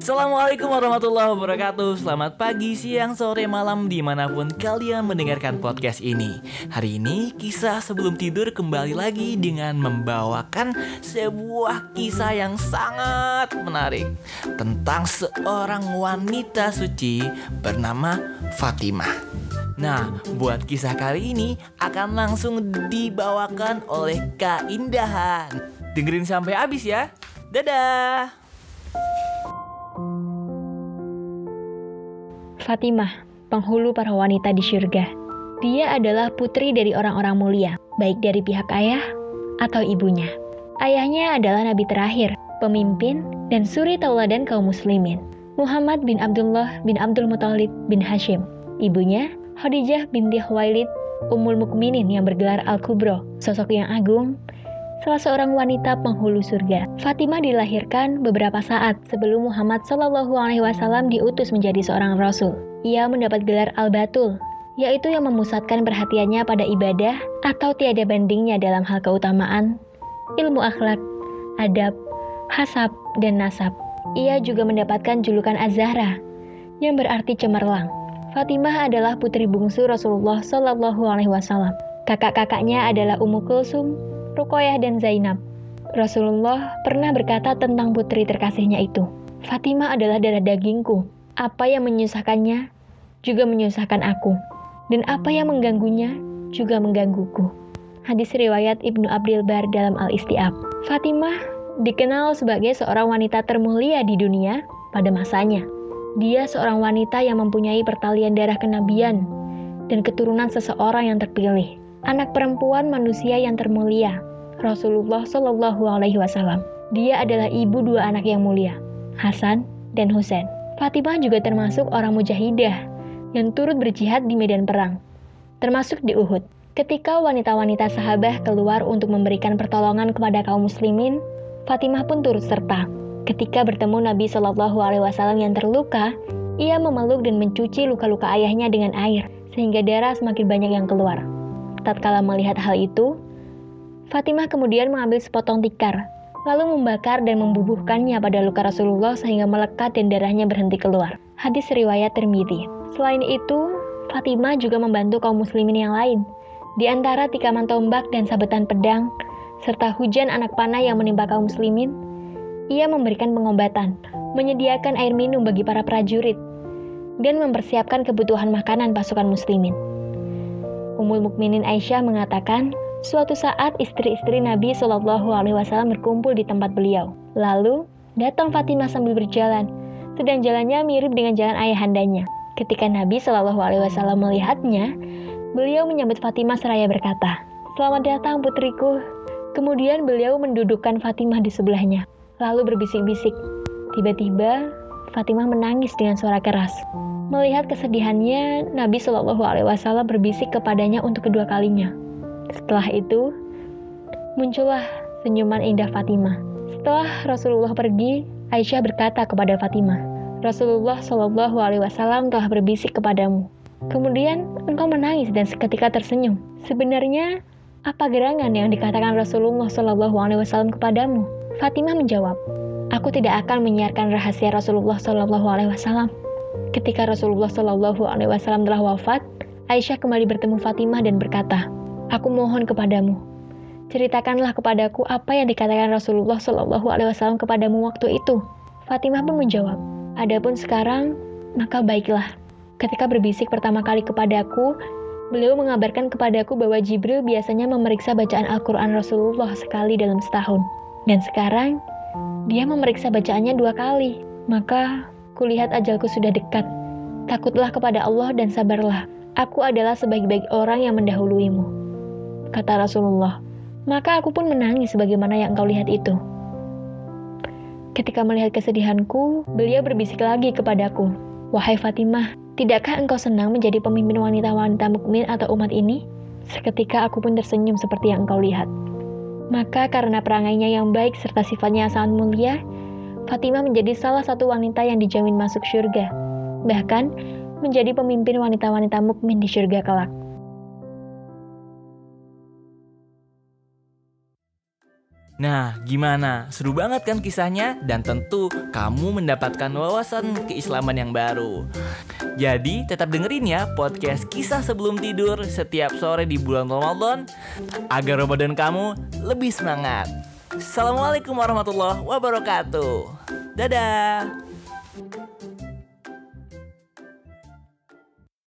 Assalamualaikum warahmatullahi wabarakatuh Selamat pagi, siang, sore, malam Di mana pun kalian mendengarkan podcast ini Hari ini kisah sebelum tidur kembali lagi Dengan membawakan sebuah kisah yang sangat menarik Tentang seorang wanita suci bernama Fatimah Nah, buat kisah kali ini akan langsung dibawakan oleh Kak Indahan. Dengerin sampai habis ya. Dadah. Fatimah, penghulu para wanita di surga. Dia adalah putri dari orang-orang mulia, baik dari pihak ayah atau ibunya. Ayahnya adalah nabi terakhir, pemimpin, dan suri tauladan kaum muslimin. Muhammad bin Abdullah bin Abdul Muthalib bin Hashim. Ibunya Khadijah binti Khuwailid, Ummul Mukminin yang bergelar Al-Kubro, sosok yang agung, salah seorang wanita penghulu surga. Fatimah dilahirkan beberapa saat sebelum Muhammad Shallallahu Alaihi Wasallam diutus menjadi seorang rasul. Ia mendapat gelar Al-Batul, yaitu yang memusatkan perhatiannya pada ibadah atau tiada bandingnya dalam hal keutamaan, ilmu akhlak, adab, hasab, dan nasab. Ia juga mendapatkan julukan Az-Zahra, yang berarti cemerlang. Fatimah adalah putri bungsu Rasulullah Shallallahu Alaihi Wasallam. Kakak-kakaknya adalah Ummu Kulsum, Rukoyah, dan Zainab. Rasulullah pernah berkata tentang putri terkasihnya itu, Fatimah adalah darah dagingku. Apa yang menyusahkannya juga menyusahkan aku, dan apa yang mengganggunya juga menggangguku. Hadis riwayat Ibnu Abdul Bar dalam Al-Istiab. Fatimah dikenal sebagai seorang wanita termulia di dunia pada masanya. Dia seorang wanita yang mempunyai pertalian darah kenabian dan keturunan seseorang yang terpilih. Anak perempuan manusia yang termulia, Rasulullah Shallallahu Alaihi Wasallam. Dia adalah ibu dua anak yang mulia, Hasan dan Husain. Fatimah juga termasuk orang mujahidah yang turut berjihad di medan perang, termasuk di Uhud. Ketika wanita-wanita sahabat keluar untuk memberikan pertolongan kepada kaum muslimin, Fatimah pun turut serta. Ketika bertemu Nabi Shallallahu Alaihi Wasallam yang terluka, ia memeluk dan mencuci luka-luka ayahnya dengan air, sehingga darah semakin banyak yang keluar. Tatkala melihat hal itu, Fatimah kemudian mengambil sepotong tikar, lalu membakar dan membubuhkannya pada luka Rasulullah sehingga melekat dan darahnya berhenti keluar. Hadis riwayat Tirmidzi. Selain itu, Fatimah juga membantu kaum muslimin yang lain, di antara tikaman tombak dan sabetan pedang, serta hujan anak panah yang menimpa kaum muslimin, ia memberikan pengobatan, menyediakan air minum bagi para prajurit, dan mempersiapkan kebutuhan makanan pasukan muslimin. Ummul Mukminin Aisyah mengatakan, suatu saat istri-istri Nabi Shallallahu Alaihi Wasallam berkumpul di tempat beliau. Lalu datang Fatimah sambil berjalan, sedang jalannya mirip dengan jalan ayahandanya. Ketika Nabi Shallallahu Alaihi Wasallam melihatnya, beliau menyambut Fatimah seraya berkata, Selamat datang putriku. Kemudian beliau mendudukkan Fatimah di sebelahnya lalu berbisik-bisik. Tiba-tiba, Fatimah menangis dengan suara keras. Melihat kesedihannya, Nabi Shallallahu Alaihi Wasallam berbisik kepadanya untuk kedua kalinya. Setelah itu, muncullah senyuman indah Fatimah. Setelah Rasulullah pergi, Aisyah berkata kepada Fatimah, Rasulullah Shallallahu Alaihi Wasallam telah berbisik kepadamu. Kemudian engkau menangis dan seketika tersenyum. Sebenarnya apa gerangan yang dikatakan Rasulullah Shallallahu Alaihi Wasallam kepadamu? Fatimah menjawab, Aku tidak akan menyiarkan rahasia Rasulullah Shallallahu Alaihi Wasallam. Ketika Rasulullah Shallallahu Alaihi Wasallam telah wafat, Aisyah kembali bertemu Fatimah dan berkata, Aku mohon kepadamu, ceritakanlah kepadaku apa yang dikatakan Rasulullah Shallallahu Alaihi Wasallam kepadamu waktu itu. Fatimah pun menjawab, Adapun sekarang, maka baiklah. Ketika berbisik pertama kali kepadaku, beliau mengabarkan kepadaku bahwa Jibril biasanya memeriksa bacaan Al-Quran Rasulullah sekali dalam setahun. Dan sekarang, dia memeriksa bacaannya dua kali. Maka, kulihat ajalku sudah dekat. Takutlah kepada Allah dan sabarlah. Aku adalah sebaik-baik orang yang mendahuluimu. Kata Rasulullah. Maka aku pun menangis sebagaimana yang engkau lihat itu. Ketika melihat kesedihanku, beliau berbisik lagi kepadaku. Wahai Fatimah, tidakkah engkau senang menjadi pemimpin wanita-wanita mukmin atau umat ini? Seketika aku pun tersenyum seperti yang engkau lihat. Maka karena perangainya yang baik serta sifatnya sangat mulia, Fatimah menjadi salah satu wanita yang dijamin masuk surga. Bahkan menjadi pemimpin wanita-wanita mukmin di surga kelak. Nah, gimana? Seru banget kan kisahnya? Dan tentu kamu mendapatkan wawasan keislaman yang baru. Jadi, tetap dengerin ya podcast Kisah Sebelum Tidur setiap sore di bulan Ramadan agar Ramadan kamu lebih semangat. Assalamualaikum warahmatullahi wabarakatuh. Dadah.